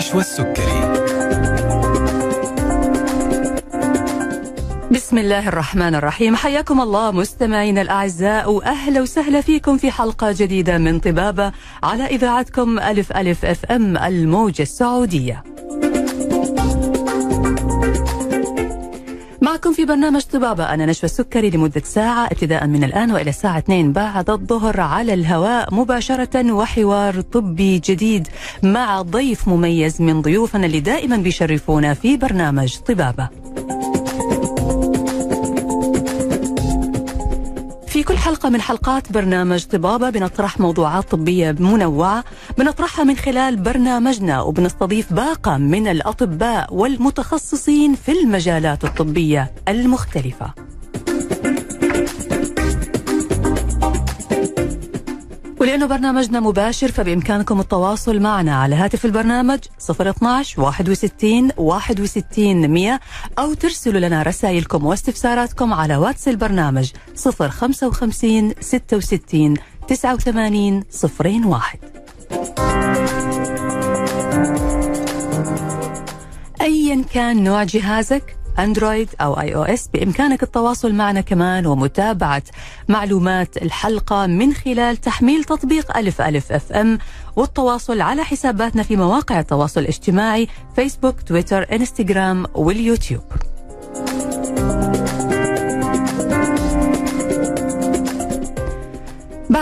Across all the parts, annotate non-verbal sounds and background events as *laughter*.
نشوى السكري بسم الله الرحمن الرحيم. حياكم الله مستمعينا الأعزاء وأهلا وسهلا فيكم في حلقة جديدة من طبابة على إذاعتكم ألف ألف FM الموجة السعودية. معكم في برنامج طبابة. أنا نشوى السكري لمدة ساعة ابتداء من الآن وإلى الساعة 2 بعد الظهر على الهواء مباشرة وحوار طبي جديد مع ضيف مميز من ضيوفنا اللي دائما بيشرفونا في برنامج طبابة. حلقة من حلقات برنامج طبابة بنطرح موضوعات طبية منوعة بنطرحها من خلال برنامجنا وبنستضيف باقة من الأطباء والمتخصصين في المجالات الطبية المختلفة. ولأنه برنامجنا مباشر فبإمكانكم التواصل معنا على هاتف البرنامج 012 61 61 100 أو ترسلوا لنا رسائلكم واستفساراتكم على واتس البرنامج 055 66 89 01 أيا كان نوع جهازك؟ أندرويد أو iOS بإمكانك التواصل معنا كمان ومتابعة معلومات الحلقة من خلال تحميل تطبيق ألف ألف FM والتواصل على حساباتنا في مواقع التواصل الاجتماعي فيسبوك تويتر إنستغرام واليوتيوب.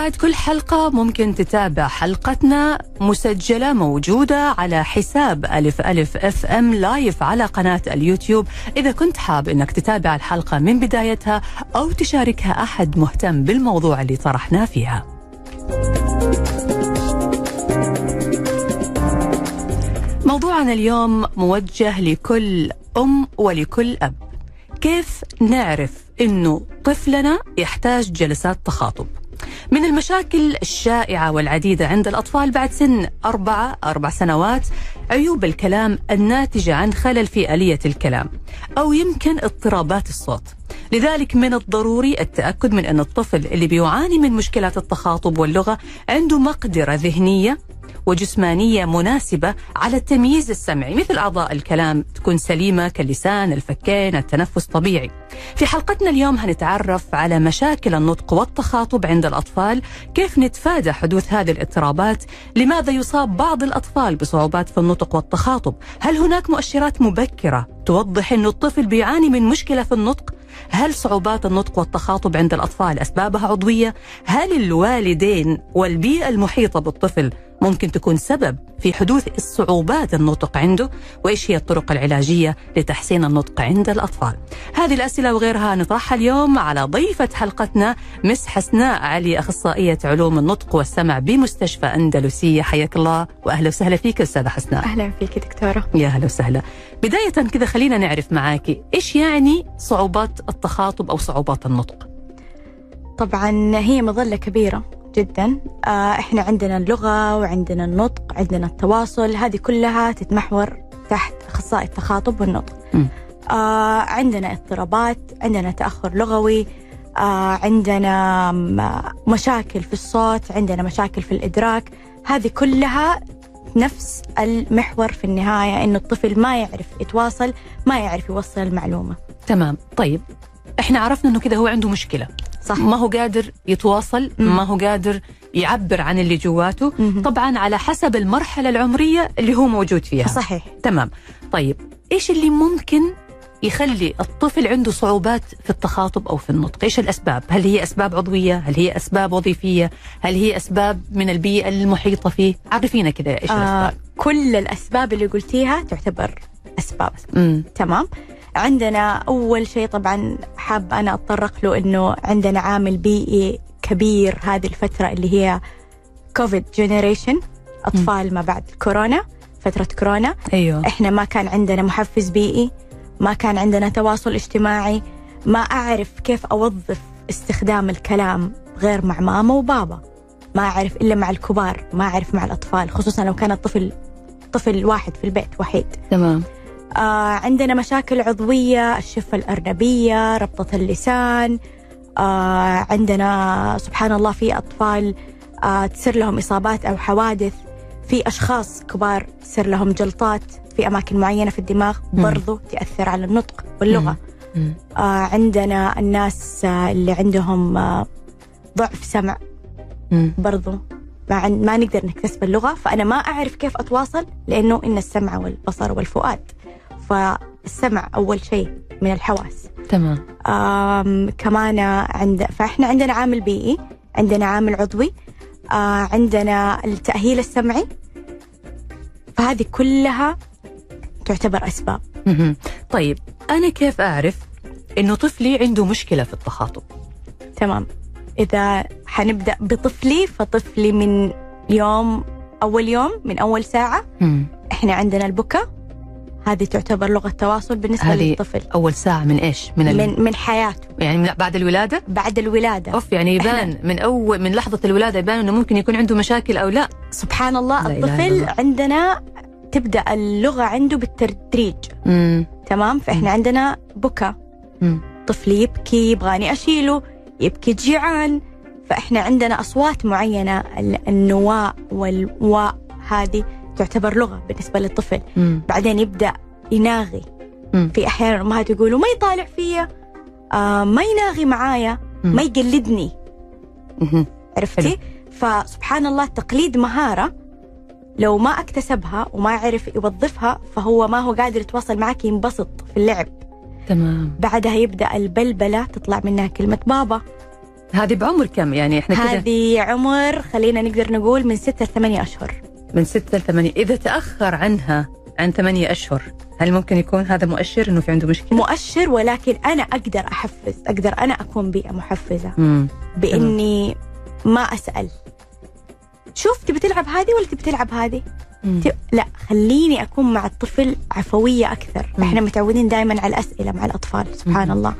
بعد كل حلقة ممكن تتابع حلقتنا مسجلة موجودة على حساب ألف ألف FM live على قناة اليوتيوب. إذا كنت حاب أنك تتابع الحلقة من بدايتها أو تشاركها أحد مهتم بالموضوع اللي طرحناه فيها. موضوعنا اليوم موجه لكل أم ولكل أب. كيف نعرف أنه طفلنا يحتاج جلسات تخاطب؟ من المشاكل الشائعة والعديدة عند الأطفال بعد سن أربعة أربع سنوات عيوب الكلام الناتجة عن خلل في آلية الكلام أو يمكن اضطرابات الصوت. لذلك من الضروري التأكد من أن الطفل اللي بيعاني من مشكلات التخاطب واللغة عنده مقدرة ذهنية وجسمانية مناسبة على التمييز السمعي مثل أعضاء الكلام تكون سليمة كاللسان الفكين التنفس طبيعي في حلقتنا اليوم هنتعرف على مشاكل النطق والتخاطب عند الأطفال كيف نتفادى حدوث هذه الاضطرابات لماذا يصاب بعض الأطفال بصعوبات في النطق والتخاطب هل هناك مؤشرات مبكرة توضح أن الطفل بيعاني من مشكلة في النطق هل صعوبات النطق والتخاطب عند الأطفال أسبابها عضوية؟ هل الوالدين والبيئة المحيطة بالطفل ممكن تكون سبب في حدوث الصعوبات النطق عنده وإيش هي الطرق العلاجية لتحسين النطق عند الأطفال. هذه الأسئلة وغيرها نطرحها اليوم على ضيفة حلقتنا مس حسناء علي أخصائية علوم النطق والسمع بمستشفى أندلسية. حياك الله وأهلا وسهلا فيك أستاذة حسناء. أهلا فيك دكتورة. يا أهلا وسهلا. بداية كذا خلينا نعرف معاكي إيش يعني صعوبات التخاطب أو صعوبات النطق؟ طبعا هي مظلة كبيرة. جدا. آه إحنا عندنا اللغة وعندنا النطق عندنا التواصل هذه كلها تتمحور تحت أخصائي التخاطب والنطق. آه عندنا اضطرابات عندنا تأخر لغوي آه عندنا مشاكل في الصوت عندنا مشاكل في الإدراك. هذه كلها نفس المحور في النهاية إنه الطفل ما يعرف يتواصل ما يعرف يوصل المعلومة. تمام. طيب إحنا عرفنا إنه كده هو عنده مشكلة صح ما هو قادر يتواصل مم. ما هو قادر يعبر عن اللي جواته مم. طبعا على حسب المرحلة العمرية اللي هو موجود فيها صحيح تمام طيب إيش اللي ممكن يخلي الطفل عنده صعوبات في التخاطب أو في النطق، إيش الأسباب؟ هل هي أسباب عضوية؟ هل هي أسباب وظيفية؟ هل هي أسباب من البيئة المحيطة فيه؟ عرفينا كذا إيش آه الأسباب؟ كل الأسباب اللي قلتيها تعتبر أسباب. مم. تمام؟ عندنا أول شيء طبعا حاب أنا أتطرق له أنه عندنا عامل بيئي كبير هذه الفترة اللي هي COVID generation أطفال ما بعد كورونا فترة كورونا. أيوه. إحنا ما كان عندنا محفز بيئي ما كان عندنا تواصل اجتماعي ما أعرف كيف أوظف استخدام الكلام غير مع ماما وبابا. ما أعرف إلا مع الكبار ما أعرف مع الأطفال خصوصا لو كان الطفل طفل واحد في البيت وحيد. تمام. آه عندنا مشاكل عضوية الشفة الأرنبية ربطة اللسان آه عندنا سبحان الله في أطفال آه تصير لهم إصابات أو حوادث في أشخاص كبار يصير لهم جلطات في أماكن معينة في الدماغ مم. برضو تأثر على النطق واللغة مم. آه عندنا الناس اللي عندهم آه ضعف سمع مم. برضو ما, عن- ما نقدر نكتسب اللغة فأنا ما أعرف كيف أتواصل لأنه إن السمع والبصر والفؤاد. فالسمع أول شيء من الحواس. تمام. كمان عند فإحنا عندنا عامل بيئي عندنا عامل عضوي آه عندنا التأهيل السمعي. فهذه كلها تعتبر أسباب. مهم. طيب أنا كيف أعرف إنه طفلي عنده مشكلة في التخاطب؟ تمام. إذا حنبدأ بطفلي فطفلي من يوم أول يوم من أول ساعة مم. إحنا عندنا البكا هذه تعتبر لغة تواصل بالنسبة هذه للطفل أول ساعة من إيش؟ من, ال... من من حياته يعني من بعد الولادة؟ بعد الولادة أوف يعني يبان من أول من لحظة الولادة يبان إنه ممكن يكون عنده مشاكل أو لا سبحان الله لا الطفل الله. عندنا تبدأ اللغة عنده بالتدريج مم. تمام مم. فإحنا عندنا بكا مم. طفل يبكي يبغاني أشيله يبكي جيعان فإحنا عندنا أصوات معينة ال- النواء والواء هذه تعتبر لغة بالنسبة للطفل مم. بعدين يبدأ يناغي مم. في أحيانا الأمهات يقولوا ما يطالع فيا آه ما يناغي معايا مم. ما يقلدني مهم. عرفتي؟ فسبحان الله تقليد مهارة لو ما اكتسبها وما عرف يوظفها فهو ما هو قادر يتواصل معك ينبسط في اللعب تمام. بعدها يبدأ البلبلة تطلع منها كلمة بابا. هذه بعمر كم يعني؟ إحنا كذا. هذه عمر خلينا نقدر نقول من ستة لثمانية أشهر. من ستة لثمانية إذا تأخر عنها عن ثمانية أشهر هل ممكن يكون هذا مؤشر إنه في عنده مشكلة؟ مؤشر ولكن أنا أقدر أحفز أقدر أنا أكون بيئة محفزة. مم. بإني ما أسأل. شوف تبي تلعب هذه ولا تبي تلعب هذه؟ لا خليني أكون مع الطفل عفوية أكثر. مم. إحنا متعودين دائما على الأسئلة مع الأطفال سبحان مم. الله.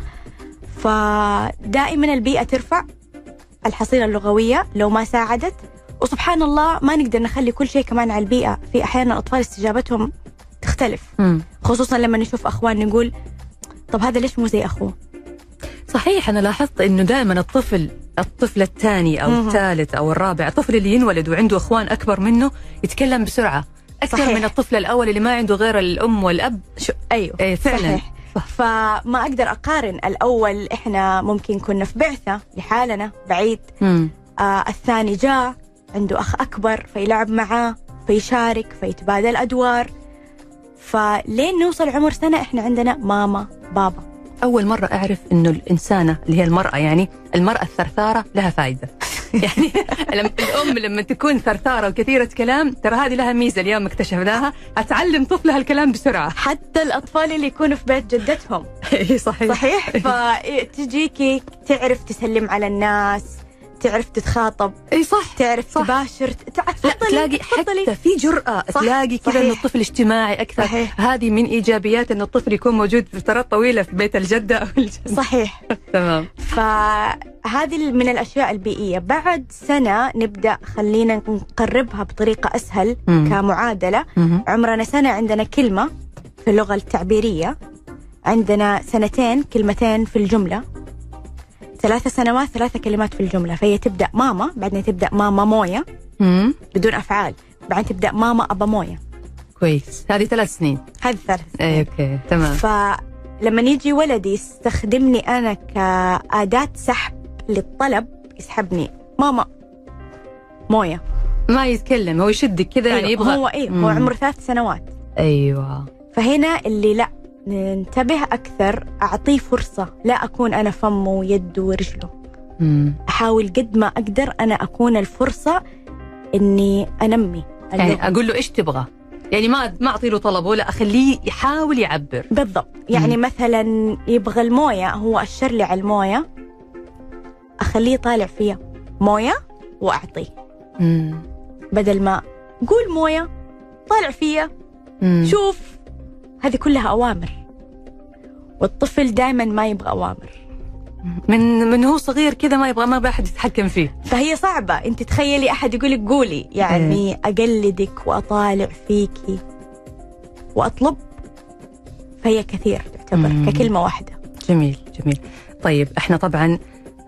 فدائما البيئة ترفع الحصيلة اللغوية لو ما ساعدت. وسبحان الله ما نقدر نخلي كل شيء كمان على البيئة. في أحيانا الأطفال استجابتهم تختلف. مم. خصوصا لما نشوف أخوان نقول طب هذا ليش مو زي أخوه؟ صحيح أنا لاحظت إنه دائما الطفل الطفل الثاني أو مهم. الثالث أو الرابع الطفل اللي ينولد وعنده إخوان أكبر منه يتكلم بسرعة أكثر صحيح. من الطفل الأول اللي ما عنده غير الأم والأب شو أيوه إيه فعلا صحيح صح. فما أقدر أقارن الأول إحنا ممكن كنا في بعثة لحالنا بعيد مم. آه الثاني جاء عنده أخ أكبر فيلعب معاه فيشارك فيتبادل أدوار فلين نوصل عمر سنة إحنا عندنا ماما بابا أول مرة أعرف إنه الإنسانة اللي هي المرأة يعني المرأة الثرثارة لها فائدة *laughs* يعني لما الأم لما تكون ثرثارة وكثيرة كلام ترى هذه لها ميزة اليوم اكتشفناها. هتعلم طفلها الكلام بسرعة. حتى الأطفال اللي يكونوا في بيت جدتهم. *laughs* صحيح. صحيح؟ *laughs* فتجيكي تعرف تسلم على الناس تعرف تتخاطب إي صح تعرف صح. تباشر تع- لا تلاقي تفضلي. حتى في جرأة صح، تلاقي كذا. انه الطفل اجتماعي أكثر صحيح. هذه من إيجابيات انه الطفل يكون موجود فترات طويلة في بيت الجدة أو الجد صحيح *laughs* تمام فهذه من الأشياء البيئية بعد سنة نبدأ خلينا نقربها بطريقة أسهل مم. كمعادلة مهم. عمرنا سنة عندنا كلمة في اللغة التعبيرية عندنا سنتين كلمتين في الجملة ثلاث سنوات ثلاثة كلمات في الجملة. فهي تبدأ ماما بعدين تبدأ ماما موية مم. بدون أفعال. بعدين تبدأ ماما أبا موية كويس. هذه ثلاث سنين. هذه ثلاث اي أوكي. تمام. فلما يجي ولدي يستخدمني أنا كأداة سحب للطلب يسحبني. ماما موية ما يتكلم. هو يشدك كذا يعني يبغى. هو إيه هو. عمره ثلاث سنوات. أيوه. فهنا اللي لا. ننتبه أكثر أعطيه فرصة لا أكون أنا فمه ويده ورجله مم. أحاول قد ما أقدر أنا أكون الفرصة إني أنمي اللغة. يعني أقول له إيش تبغى يعني ما ما أعطي له طلبه لا أخليه يحاول يعبر بالضبط يعني مثلا يبغى الموية هو أشر لي على الموية أخليه طالع فيها موية وأعطيه مم. بدل ما قول موية طالع فيها مم. شوف هذه كلها أوامر. والطفل دائما ما يبغى أوامر. من من هو صغير كذا ما يبغى ما يبغى أحد يتحكم فيه. فهي صعبة. أنت تخيلي أحد يقول لك قولي يعني أقلدك وأطالع فيكي وأطلب. فهي كثير تعتبر مم. ككلمة واحدة. جميل جميل. طيب إحنا طبعا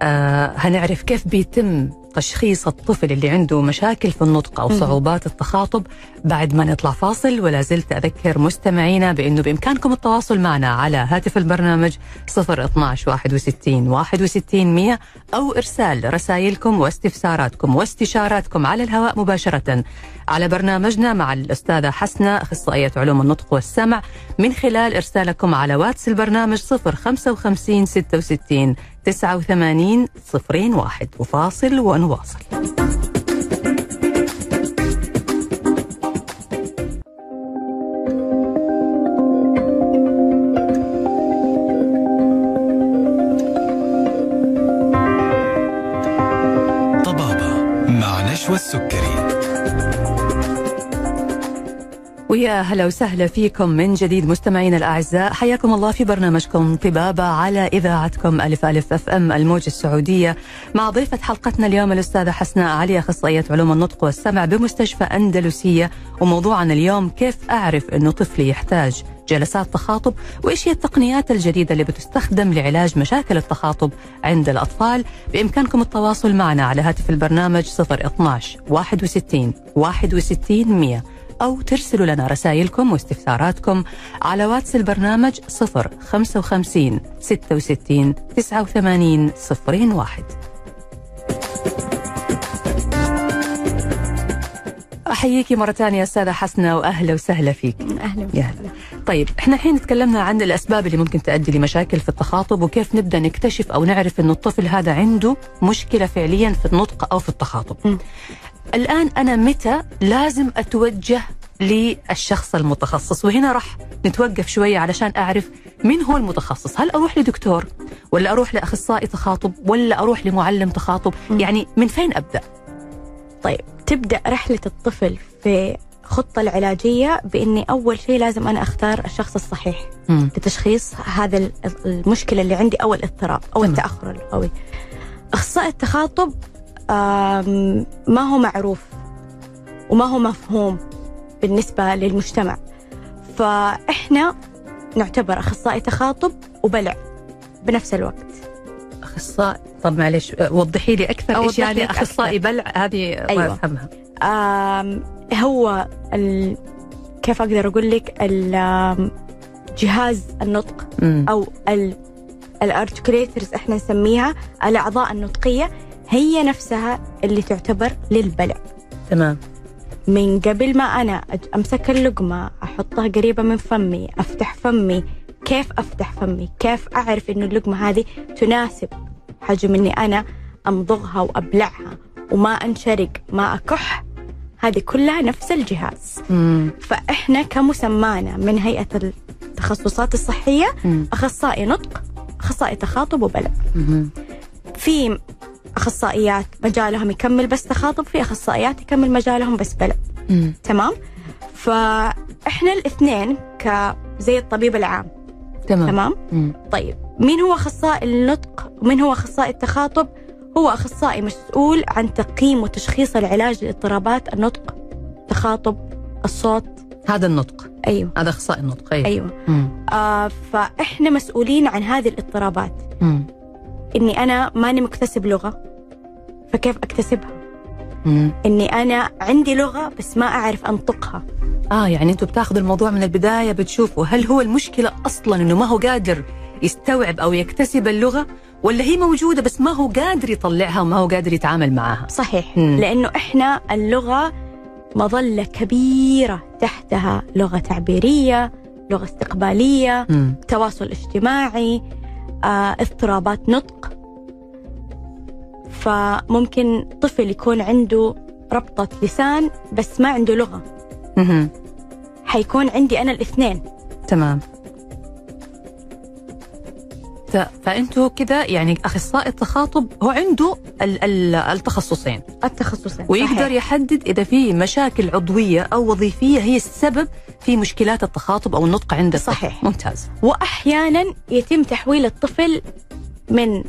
آه هنعرف كيف بيتم تشخيص الطفل اللي عنده مشاكل في النطق أو صعوبات التخاطب. بعد ما نطلع فاصل ولا زلت أذكر مستمعينا بأنه بإمكانكم التواصل معنا على هاتف البرنامج 012 61 61 100 أو إرسال رسائلكم واستفساراتكم واستشاراتكم على الهواء مباشرة على برنامجنا مع الأستاذة حسنة أخصائية علوم النطق والسمع. من خلال إرسالكم على واتس البرنامج 055 66 89 01 وفاصل ونواصل. طبابة مع نشوى السكري ويا هلا وسهلا فيكم من جديد مستمعينا الأعزاء. حياكم الله في برنامجكم طبابه على إذاعتكم ألف ألف أف أم الموجة السعودية مع ضيفة حلقتنا اليوم الأستاذة حسناء علي أخصائية علوم النطق والسمع بمستشفى أندلسية. وموضوعنا اليوم كيف أعرف إنه طفلي يحتاج جلسات تخاطب؟ وإيش هي التقنيات الجديدة اللي بتستخدم لعلاج مشاكل التخاطب عند الأطفال؟ بإمكانكم التواصل معنا على هاتف البرنامج 012 61 61 100 أو ترسلوا لنا رسائلكم واستفساراتكم على واتس البرنامج 055 66 89 01 أحييكي مرة ثانية أستاذة حسنة وأهلا وسهلا فيك أهلا يا هلا طيب إحنا الحين تكلمنا عن الأسباب اللي ممكن تؤدي لمشاكل في التخاطب وكيف نبدأ نكتشف أو نعرف انه الطفل هذا عنده مشكلة فعليا في النطق أو في التخاطب. م. الآن أنا متى لازم أتوجه للشخص المتخصص وهنا راح نتوقف شوية علشان أعرف مين هو المتخصص، هل أروح لدكتور ولا أروح لأخصائي تخاطب ولا أروح لمعلم تخاطب؟ م. يعني من فين أبدأ؟ طيب تبدأ رحلة الطفل في خطة العلاجية بإني أول شيء لازم أنا أختار الشخص الصحيح مم. لتشخيص هذا ال- المشكلة اللي عندي أو الاضطراب أو تمام. التأخر اللغوي أخصائي التخاطب ما هو معروف وما هو مفهوم بالنسبة للمجتمع. فإحنا نعتبر أخصائي تخاطب وبلع بنفس الوقت. أخصائي طب معلش وضحي لي أوضح إيش يعني لك أخصائي بلع؟ هذه ما أيوة. افهمها آم، هو ال... كيف أقدر أقول لك؟ جهاز النطق. أو ال الأرتكوليترز إحنا نسميها الأعضاء النطقية هي نفسها اللي تعتبر للبلع تمام من قبل ما أنا أج- أمسك اللقمة أحطها قريبة من فمي أفتح فمي كيف أفتح فمي كيف أعرف إنه اللقمة هذه تناسب حجم إني أنا أمضغها وأبلعها وما أنشرق ما أكح هذه كلها نفس الجهاز مم. فإحنا كمسمانا من هيئة التخصصات الصحية مم. أخصائي نطق أخصائي تخاطب وبلع مم. في أخصائيات مجالهم يكمل بس تخاطب في أخصائيات يكمل مجالهم بس بلع مم. تمام؟ فإحنا الاثنين ك زي الطبيب العام. تمام. تمام؟ مم. طيب مين هو أخصائي النطق؟ ومين هو أخصائي التخاطب؟ هو أخصائي مسؤول عن تقييم وتشخيص العلاج لاضطرابات النطق التخاطب الصوت. هذا النطق. أيوه. هذا أخصائي النطق أيوه. مم. آه فإحنا مسؤولين عن هذه الاضطرابات. مم. إني أنا ماني مكتسب لغة فكيف أكتسبها مم. إني أنا عندي لغة بس ما أعرف أنطقها آه يعني أنتم بتاخذوا الموضوع من البداية بتشوفوا هل هو المشكلة أصلا إنه ما هو قادر يستوعب أو يكتسب اللغة ولا هي موجودة بس ما هو قادر يطلعها وما هو قادر يتعامل معها صحيح مم. لأنه إحنا اللغة مظلة كبيرة تحتها لغة تعبيرية لغة استقبالية مم. تواصل اجتماعي اضطرابات نطق. فممكن طفل يكون عنده ربطة لسان بس ما عنده لغة. مهم. حيكون عندي أنا الاثنين. تمام. فأنتوا كذا يعني أخصائي التخاطب هو عنده ال- ال- التخصصين. التخصصين ويقدر صحيح. يحدد إذا في مشاكل عضوية أو وظيفية هي السبب في مشكلات التخاطب أو النطق عند الطفل. صحيح. ممتاز وأحيانا يتم تحويل الطفل من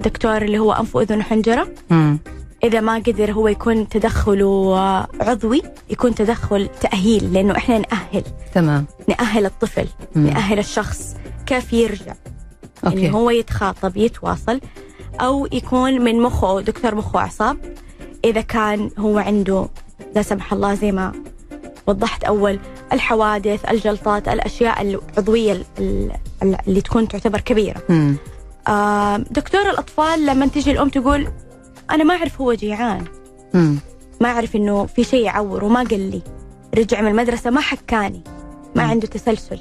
دكتور اللي هو أنف وأذن وحنجرة مم. إذا ما قدر هو يكون تدخله عضوي يكون تدخل تأهيل لأنه إحنا نأهل تمام نأهل الطفل مم. نأهل الشخص كيف يرجع أوكي إنه هو يتخاطب يتواصل أو يكون من مخه دكتور مخ وأعصاب إذا كان هو عنده لا سمح الله زي ما وضحت أول الحوادث الجلطات الأشياء العضوية ال- ال- اللي تكون تعتبر كبيرة مم. آه، دكتور الأطفال لما تجي الأم تقول أنا ما أعرف هو جيعان مم. ما أعرف إنه في شيء يعور وما قال لي رجع من المدرسة ما حكاني ما مم. عنده تسلسل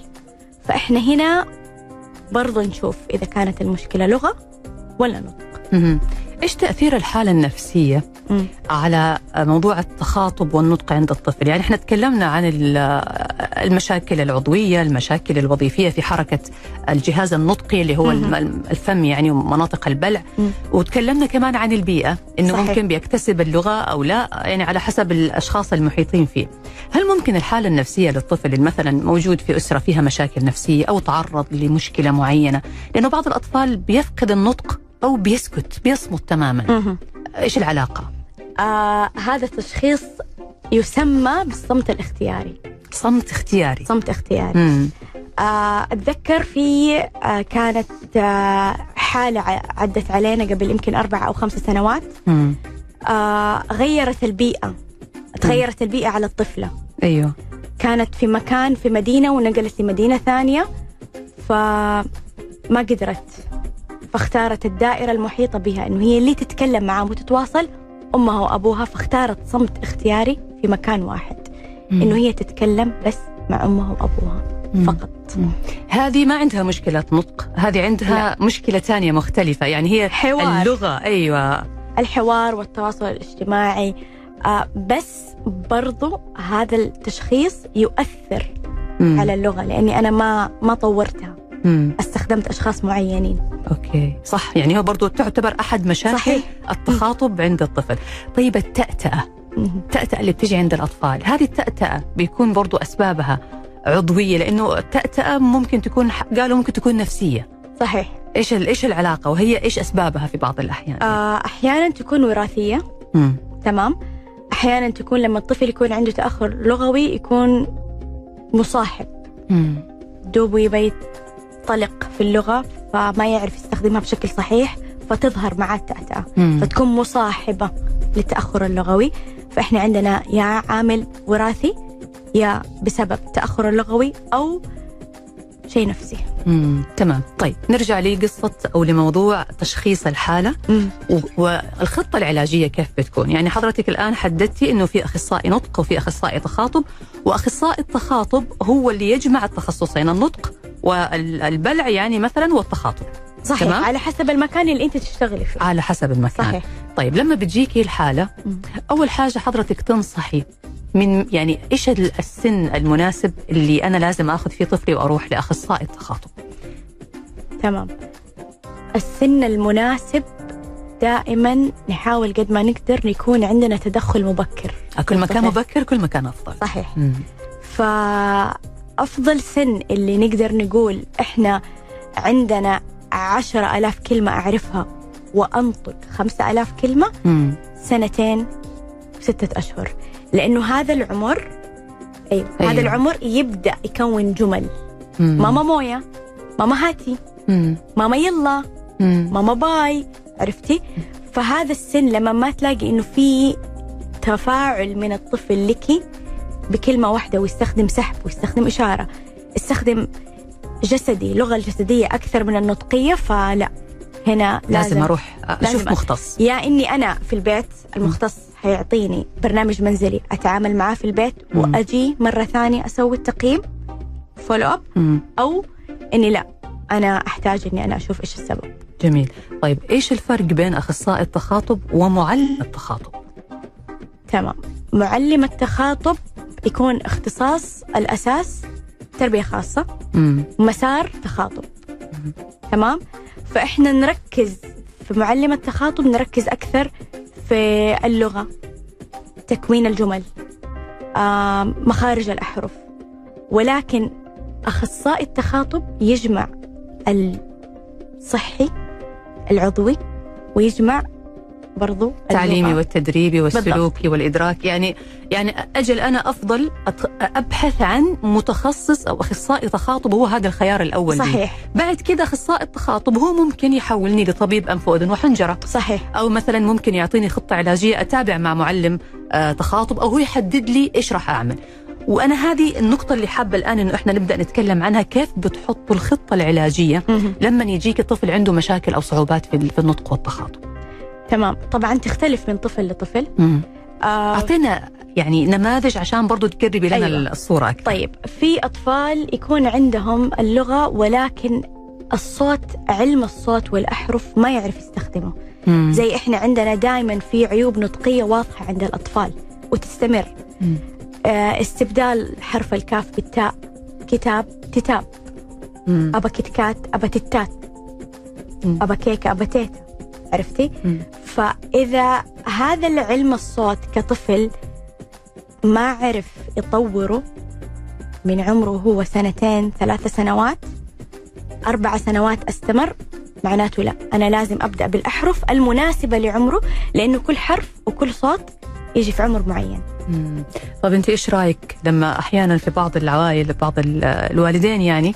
فإحنا هنا برضو نشوف إذا كانت المشكلة لغة ولا نطق. إيش تأثير الحالة النفسية مم. على موضوع التخاطب والنطق عند الطفل يعني إحنا تكلمنا عن ال- المشاكل العضوية المشاكل الوظيفية في حركة الجهاز النطقي اللي هو. الم- الفم يعني ومناطق البلع مم. وتكلمنا كمان عن البيئة إنه صحيح. ممكن بيكتسب اللغة أو لا يعني على حسب الأشخاص المحيطين فيه هل ممكن الحالة النفسية للطفل اللي مثلا موجود في أسرة فيها مشاكل نفسية أو تعرض لمشكلة معينة لأنه بعض الأطفال بيفقد النطق أو بيسكت بيصمت تماما. إيش العلاقة؟ آه هذا التشخيص يسمى بالصمت الاختياري. صمت اختياري. صمت اختياري. مم. آه أتذكر في آه كانت آه حالة ع- عدت علينا قبل يمكن أربع أو خمس سنوات. مم. آه غيرت البيئة. تغيرت البيئة على الطفلة. أيوه. كانت في مكان في مدينة ونقلت لمدينة ثانية فما قدرت. فاختارت الدائرة المحيطة بها إنه هي اللي تتكلم معاه وتتواصل أمها وأبوها فاختارت صمت اختياري في مكان واحد إنه هي تتكلم بس مع أمها وأبوها مم. فقط هذه ما عندها مشكلة نطق هذه عندها لا. مشكلة ثانية مختلفة يعني هي حوار. اللغة أيوة الحوار والتواصل الاجتماعي آه بس برضو هذا التشخيص يؤثر مم. على اللغة لأني أنا ما ما طورتها مم. استخدمت أشخاص معينين. أوكي. صح. يعني هو برضو تعتبر أحد مشاكل صحيح. التخاطب عند الطفل. طيب التأتأة. مهم. التأتأة اللي بتجي عند الأطفال هذه التأتأة بيكون برضو أسبابها عضوية لأنه التأتأة ممكن تكون قالوا ممكن تكون نفسية. صحيح. إيش ال- إيش العلاقة؟ وهي إيش أسبابها في بعض الأحيان؟ آه أحيانا تكون وراثية. مم. تمام. أحيانا تكون لما الطفل يكون عنده تأخر لغوي يكون مصاحب. مم. دوبه يطلق في اللغة فما يعرف يستخدمها بشكل صحيح فتظهر معاه التأتأة مم. فتكون مصاحبة للتأخر اللغوي فإحنا عندنا يا عامل وراثي يا بسبب التأخر اللغوي أو شيء نفسي مم. تمام طيب نرجع لقصة أو لموضوع تشخيص الحالة و- والخطة العلاجية كيف بتكون؟ يعني حضرتك الآن حددتي إنه في أخصائي نطق وفي أخصائي تخاطب وأخصائي التخاطب هو اللي يجمع التخصصين النطق والبلع يعني مثلا والتخاطب صحيح تمام. على حسب المكان اللي أنت تشتغلي فيه على حسب المكان صحيح طيب لما بتجيكي الحالة مم. أول حاجة حضرتك تنصحي من يعني ال- السن المناسب اللي أنا لازم أخذ فيه طفلي وأروح لأخصائي التخاطب تمام السن المناسب دائما نحاول قد ما نقدر يكون عندنا تدخل مبكر كل ما كان. مبكر كل ما كان أفضل صحيح مم. فأفضل سن اللي نقدر نقول إحنا عندنا عشرة ألاف كلمة أعرفها وأنطق خمسة ألاف كلمة مم. سنتين وستة أشهر لأنه هذا العمر أيوة, أيوة. هذا العمر يبدأ يكون جمل مم. ماما موية ماما هاتي مم. ماما يلا مم. ماما باي عرفتي فهذا السن لما ما تلاقي إنه في تفاعل من الطفل لك بكلمة واحدة ويستخدم سحب ويستخدم إشارة. يستخدم جسدي لغه الجسدية أكثر من النطقية فلا. هنا لازم, لازم, أروح أشوف لازم- مختص. يا إني أنا في البيت المختص حيعطيني برنامج منزلي. أتعامل معاه في البيت مم. وأجي مرة ثانية أسوي التقييم فولو مم. أو إني لا. أنا أحتاج إني أنا أشوف إيش السبب. جميل. طيب إيش الفرق بين أخصائي التخاطب ومعلم التخاطب؟ تمام. معلم التخاطب يكون اختصاص الأساس تربية خاصة مم. مسار تخاطب. تمام؟ فإحنا نركز في معلم التخاطب نركز أكثر في اللغة تكوين الجمل آم، مخارج الأحرف. ولكن أخصائي التخاطب يجمع الصحي العضوي ويجمع برضو التعليمي اللغة. والتدريبي والسلوكي والادراكي يعني يعني أجل أنا أفضل أبحث عن متخصص أو أخصائي تخاطب هو هذا الخيار الأول لي. صحيح. بعد كده أخصائي التخاطب هو ممكن يحولني لطبيب أنف وأذن وحنجرة. صحيح. أو مثلا ممكن يعطيني خطة علاجية أتابع مع معلم آه، تخاطب أو هو يحدد لي إيش راح أعمل. وأنا هذه النقطة اللي حابة الآن إنه إحنا نبدأ نتكلم عنها كيف بتحطوا الخطة العلاجية. لما يجيك الطفل عنده مشاكل أو صعوبات في النطق والتخاطب. تمام طبعا تختلف من طفل لطفل آه أعطينا يعني نماذج عشان برضو تقربي لنا أيوة. الصورة أكثر طيب في أطفال يكون عندهم اللغة ولكن الصوت علم الصوت والأحرف ما يعرف يستخدمه مم. زي إحنا عندنا دائما في عيوب نطقية واضحة عند الأطفال وتستمر مم. آه استبدال حرف الكاف بالتاء كتاب تتاب مم. أبا كتكات أبا تتات مم. أبا كيكة أبا تيتا عرفتي؟ مم. فإذا هذا العلم الصوت كطفل ما عرف يطوره من عمره هو سنتين ثلاث سنوات أربع سنوات أستمر معناته لا أنا لازم أبدأ بالأحرف المناسبة لعمره لأنه كل حرف وكل صوت يجي في عمر معين مم. طب أنت إيش رأيك لما أحيانا في بعض العوائل بعض ال- الوالدين يعني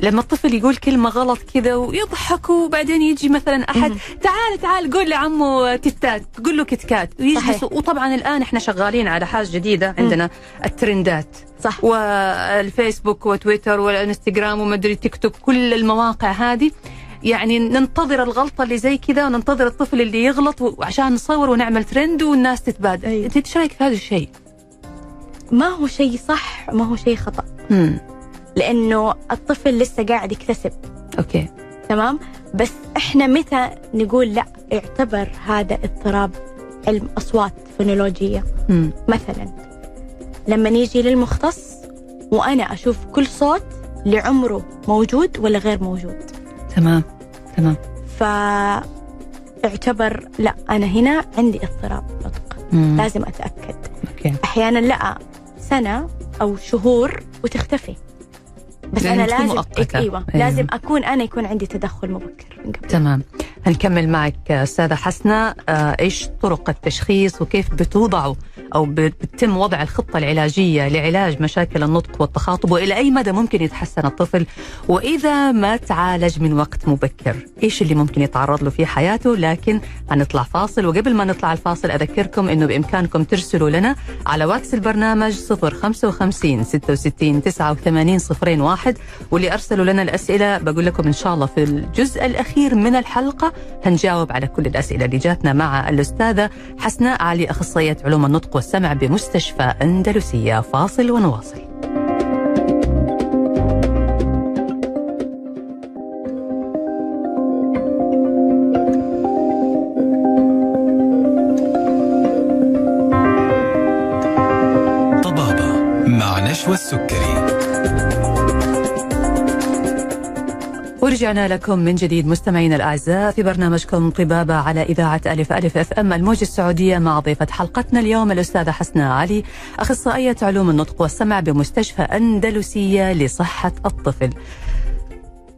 لما الطفل يقول كلمة غلط كذا ويضحكوا وبعدين يجي مثلا أحد مم. تعال تعال قول لعمه تتات قول له كتكات. ويجلس وطبعا الآن إحنا شغالين على حاجة جديدة عندنا الترندات. صح. والفيسبوك وتويتر والإنستغرام ومدري تيك توك كل المواقع هذه. يعني ننتظر الغلطة اللي زي كذا وننتظر الطفل اللي يغلط وعشان نصور ونعمل ترند والناس تتبادل. أيوة. أنت إيش رأيك في هذا الشيء؟ ما هو شيء صح ما هو شيء خطأ. امم لأنه الطفل لسه قاعد يكتسب. أوكي. تمام؟ بس إحنا متى نقول لا اعتبر هذا اضطراب علم أصوات فونولوجية؟ مثلا لما نيجي للمختص وأنا أشوف كل صوت لعمره موجود ولا غير موجود؟ تمام تمام. فاعتبر لا أنا هنا عندي اضطراب نطق. لازم أتأكد. أوكي. أحيانا لأ سنة أو شهور وتختفي. بس أنا لازم مؤقتة. أيوه أيوة. لازم أكون أنا يكون عندي تدخل مبكر من قبل تمام هنكمل معك أستاذة حسنة. آه، إيش طرق التشخيص وكيف بتوضعوا أو بتتم وضع الخطة العلاجية لعلاج مشاكل النطق والتخاطب؟ وإلى أي مدى ممكن يتحسن الطفل؟ وإذا ما تعالج من وقت مبكر؟ إيش اللي ممكن يتعرض له في حياته؟ لكن هنطلع فاصل. وقبل ما نطلع الفاصل أذكركم إنه بإمكانكم ترسلوا لنا على واتس البرنامج 055 66 89 01 واللي أرسلوا لنا الأسئلة بقول لكم إن شاء الله في الجزء الأخير من الحلقة هنجاوب على كل الأسئلة اللي جاتنا مع الأستاذة حسناء علي أخصائية علوم النطق والسمع بمستشفى أندلسية. فاصل ونواصل. طبابة ورجعنا لكم من جديد مستمعينا الأعزاء في برنامجكم طبابه على إذاعة ألف ألف أف أم الموجه السعودية مع ضيفة حلقتنا اليوم الأستاذة حسناء علي أخصائية علوم النطق والسمع بمستشفى أندلسية لصحة الطفل.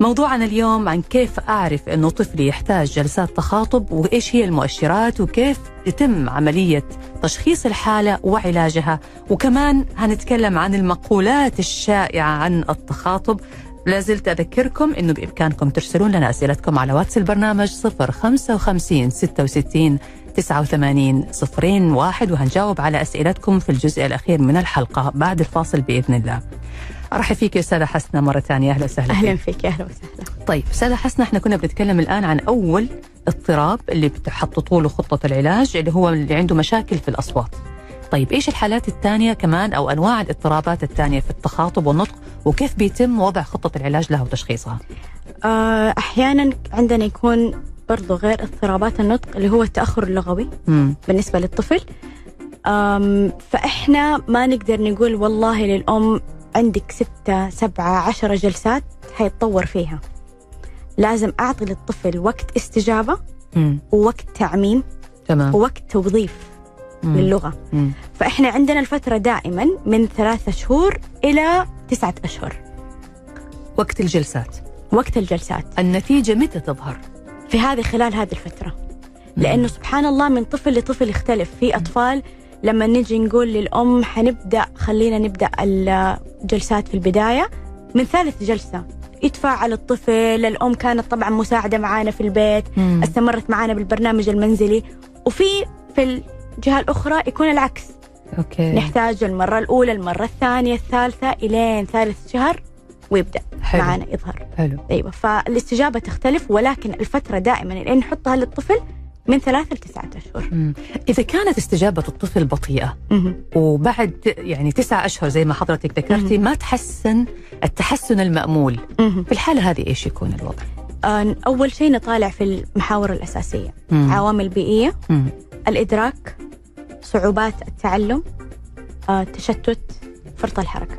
موضوعنا اليوم عن كيف أعرف انه طفلي يحتاج جلسات تخاطب وإيش هي المؤشرات وكيف يتم عملية تشخيص الحالة وعلاجها وكمان هنتكلم عن المقولات الشائعة عن التخاطب لا زلت أذكركم أنه بإمكانكم ترسلون لنا أسئلتكم على واتس البرنامج 055 66 89 صفرين واحد وهنجاوب على أسئلتكم في الجزء الأخير من الحلقة بعد الفاصل بإذن الله. أرحب فيك يا أستاذة حسنة مرة ثانية. أهلا وسهلا أهلا فيك. أهلا وسهلا. طيب أستاذة حسنة إحنا كنا بنتكلم الآن عن أول اضطراب اللي بتحططوا له خطة العلاج اللي هو اللي عنده مشاكل في الأصوات. طيب إيش الحالات الثانية كمان أو أنواع الاضطرابات الثانية في التخاطب والنطق وكيف بيتم وضع خطة العلاج لها وتشخيصها؟ آه، أحيانا عندنا يكون برضو غير اضطرابات النطق اللي هو التأخر اللغوي امم بالنسبة للطفل. فإحنا ما نقدر نقول والله للأم عندك ستة سبعة عشرة جلسات حيتطور فيها. لازم أعطي للطفل وقت استجابة امم ووقت تعميم تمام. ووقت توظيف. مم. للغة. مم. فإحنا عندنا الفترة دائما من ثلاثة شهور إلى تسعة أشهر. وقت الجلسات. وقت الجلسات. النتيجة متى تظهر؟ في هذه خلال هذه الفترة. لأنه سبحان الله من طفل لطفل يختلف. في أطفال لما نجي نقول للأم حنبدأ خلينا نبدأ الجلسات في البداية من ثالث جلسة يتفاعل الطفل. الأم كانت طبعا مساعدة معانا في البيت مم. استمرت معانا بالبرنامج المنزلي. وفي في الجهه الأخرى يكون العكس أوكي نحتاج المرة الأولى المرة الثانية الثالثة إلين ثالث شهر ويبدأ حلو. معانا يظهر حلو أيوه فالاستجابة تختلف ولكن الفترة دائما لين نحطها للطفل من ثلاثة لتسعة أشهر مم. إذا كانت استجابة الطفل بطيئة مهم. وبعد يعني تسعة أشهر زي ما حضرتك ذكرتي ما تحسن التحسن المأمول مهم. في الحالة هذه إيش يكون الوضع؟ آه، أول شيء نطالع في المحاور الأساسية مم. عوامل بيئية مم. الإدراك صعوبات التعلم آه، تشتت فرط الحركة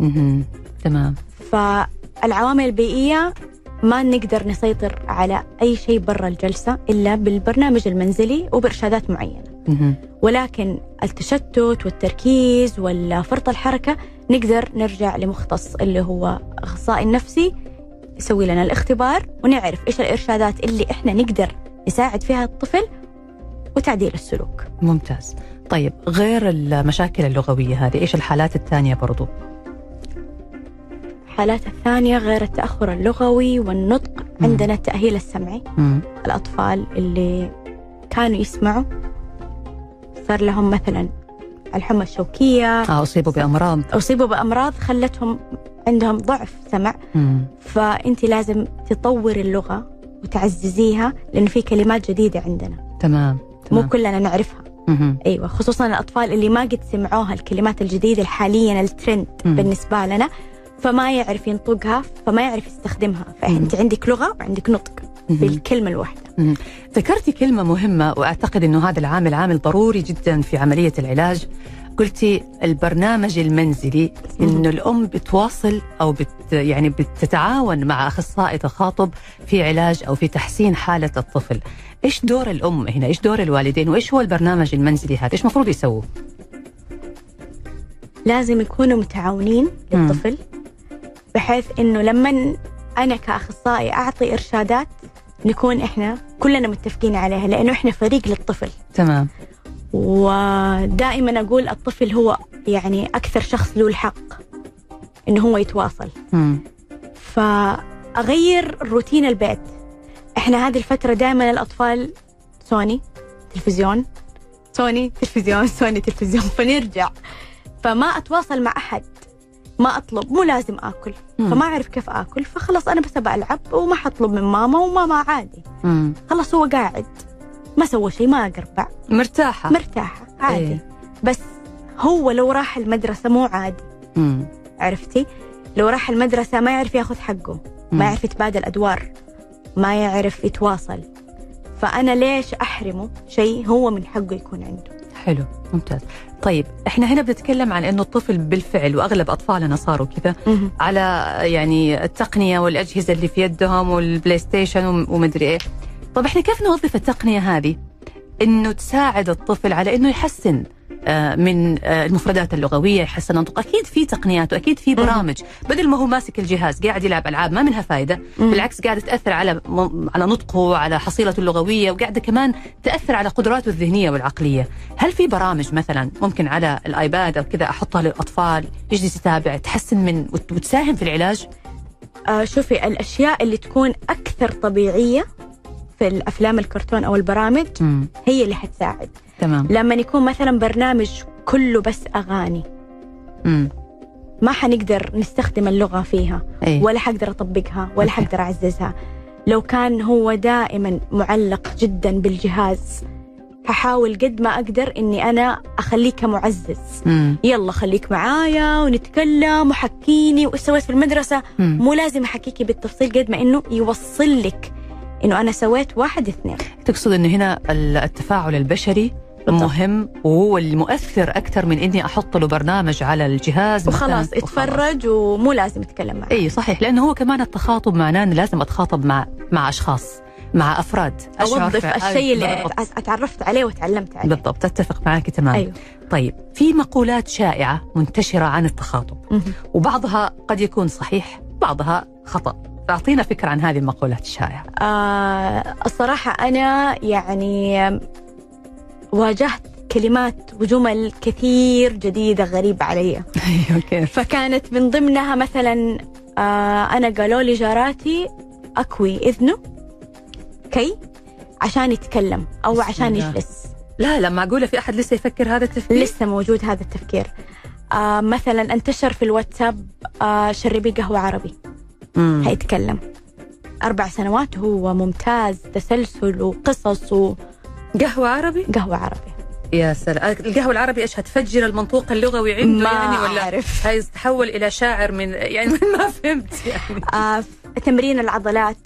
مهم. تمام فالعوامل البيئية ما نقدر نسيطر على أي شيء برا الجلسة إلا بالبرنامج المنزلي وبإرشادات معينة مهم. ولكن التشتت والتركيز والفرط الحركة نقدر نرجع لمختص اللي هو أخصائي نفسي يسوي لنا الاختبار ونعرف إيش الإرشادات اللي إحنا نقدر نساعد فيها الطفل وتعديل السلوك. ممتاز. طيب غير المشاكل اللغوية هذه إيش الحالات الثانية برضو؟ الحالات الثانية غير التأخر اللغوي والنطق عندنا التأهيل السمعي. مم. الأطفال اللي كانوا يسمعوا صار لهم مثلا الحمى الشوكية. آه أصيبوا بأمراض. أصيبوا بأمراض خلتهم عندهم ضعف سمع. مم. فأنت لازم تطوري اللغة وتعززيها لأنه في كلمات جديدة عندنا. تمام. مو تمام كلنا نعرفها. أيوة خصوصا الأطفال اللي ما قد سمعوها الكلمات الجديدة حاليا الترند مم. بالنسبة لنا فما يعرف ينطقها فما يعرف يستخدمها. فأنت عندك لغة وعندك نطق الواحدة. مم. ذكرتي كلمة مهمة وأعتقد أنه هذا العامل عامل ضروري جدا في عملية العلاج. قلتي البرنامج المنزلي إنه الأم بتواصل أو بت يعني بتتعاون مع أخصائي تخاطب في علاج أو في تحسين حالة الطفل. إيش دور الأم هنا؟ إيش دور الوالدين؟ وإيش هو البرنامج المنزلي هذا؟ إيش المفروض يسووا؟ لازم يكونوا متعاونين. للطفل بحيث إنه لما أنا كأخصائي أعطي إرشادات نكون إحنا كلنا متفقين عليها لأنه إحنا فريق للطفل تمام ودائما أقول الطفل هو يعني أكثر شخص له الحق إنه هو يتواصل. مم. فأغير روتين البيت. إحنا هذه الفترة دائما الأطفال سوني تلفزيون سوني تلفزيون *laughs* سوني تلفزيون فنرجع. فما أتواصل مع أحد. ما أطلب مو لازم آكل. مم. فما أعرف كيف آكل فخلص أنا بس بلعب وما حطلب من ماما وماما عادي. مم. خلص هو قاعد. ما سوى شيء ما قربع مرتاحة. مرتاحة عادي. إيه. بس هو لو راح المدرسة مو عادي. مم. عرفتي؟ لو راح المدرسة ما يعرف ياخذ حقه مم. ما يعرف يتبادل أدوار ما يعرف يتواصل. فأنا ليش أحرمه شيء هو من حقه يكون عنده؟ حلو ممتاز. طيب إحنا هنا بنتكلم عن إنه الطفل بالفعل وأغلب أطفالنا صاروا كذا على يعني التقنية والأجهزة اللي في يدهم والبلاي ستيشن وم- ومدري إيه. طب إحنا كيف نوظف التقنية هذه؟ إنه تساعد الطفل على إنه يحسن آه، من آه، المفردات اللغوية يحسن نطق أكيد في تقنيات وأكيد في برامج. بدل ما هو ماسك الجهاز قاعد يلعب ألعاب ما منها فائده بالعكس قاعدة تأثر على على نطقه على حصيلته اللغوية وقاعدة كمان تأثر على قدراته الذهنية والعقلية. هل في برامج مثلا ممكن على الآيباد أو كذا أحطها للأطفال؟ يجلس يتابع تحسن من وت- وتساهم في العلاج؟ آه شوفي الأشياء اللي تكون أكثر طبيعية في الأفلام الكرتون أو البرامج مم. هي اللي حتساعد تمام لما يكون مثلا برنامج كله بس أغاني مم. ما حنقدر نستخدم اللغة فيها إيه ولا حقدر أطبقها ولا أوكي. حقدر أعززها لو كان هو دائما معلق جدا بالجهاز ححاول قد ما أقدر إني أنا أخليه كمعزز مم. يلا خليك معايا ونتكلم وحكيني وإيش سويت في المدرسة مم. مو لازم أحكيكي بالتفصيل قد ما إنه يوصل لك إنه أنا سويت واحد اثنين. تقصد إنه هنا ال- التفاعل البشري بالضبط. مهم وهو المؤثر أكثر من إني أحط له برنامج على الجهاز وخلاص يتفرج ومو لازم يتكلم معي إي صحيح. لأنه هو كمان التخاطب معناه إنه لازم أتخاطب مع مع أشخاص مع أفراد. في- الشيء اللي أتعرفت عليه وتعلمت عليه. بالضبط أتفق معك تماما. أيوه. طيب في مقولات شائعة منتشرة عن التخاطب. وبعضها قد يكون صحيح بعضها خطأ. اعطينا فكرة عن هذه المقولات الشائعة. آه الصراحة أنا يعني واجهت كلمات وجمل كثير جديدة غريبة علي. *laughs* فكانت من ضمنها مثلا آه أنا قالوا لي جاراتي أكوي إذنه كي عشان يتكلم أو عشان. يجلس. لا لا معقولة في أحد لسه يفكر هذا التفكير؟ لسه موجود هذا التفكير. آه مثلا انتشر في الواتساب آه شربي قهوة عربي. مم. هيتكلم أربع سنوات هو ممتاز تسلسل وقصص وقهوة قهوة عربي؟ عربي. يا سلام. القهوة العربي إيش هتفجر المنطوق اللغوي عنده ما يعني ولا أعرف. هيتحول إلى شاعر من يعني ما فهمت يعني. آه تمرين العضلات.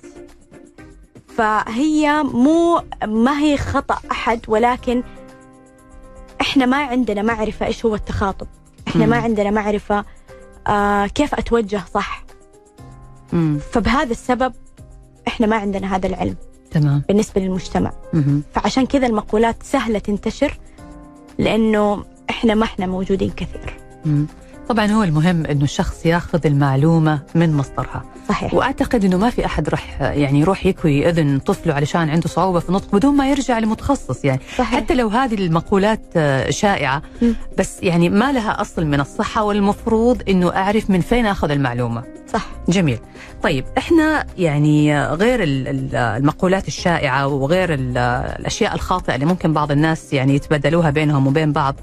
فهي مو ما هي خطأ أحد ولكن إحنا ما عندنا معرفة إيش هو التخاطب. إحنا ما مم. عندنا معرفة آه كيف أتوجه صح. مم. فبهذا السبب إحنا ما عندنا هذا العلم تمام بالنسبة للمجتمع مهم. فعشان كذا المقولات سهلة تنتشر لأنه إحنا ما إحنا موجودين كثير مم. طبعا هو المهم إنه الشخص ياخذ المعلومة من مصدرها صحيح. وأعتقد إنه ما في أحد راح يعني يروح يكوي إذن طفله علشان عنده صعوبة في النطق بدون ما يرجع لمتخصص يعني. صحيح. حتى لو هذه المقولات آه، شائعة. بس يعني ما لها أصل من الصحة والمفروض إنه أعرف من فين أخذ المعلومة. صح. جميل. طيب إحنا يعني غير ال- ال- المقولات الشائعة وغير ال- الأشياء الخاطئة اللي ممكن بعض الناس يعني يتبادلوها بينهم وبين بعض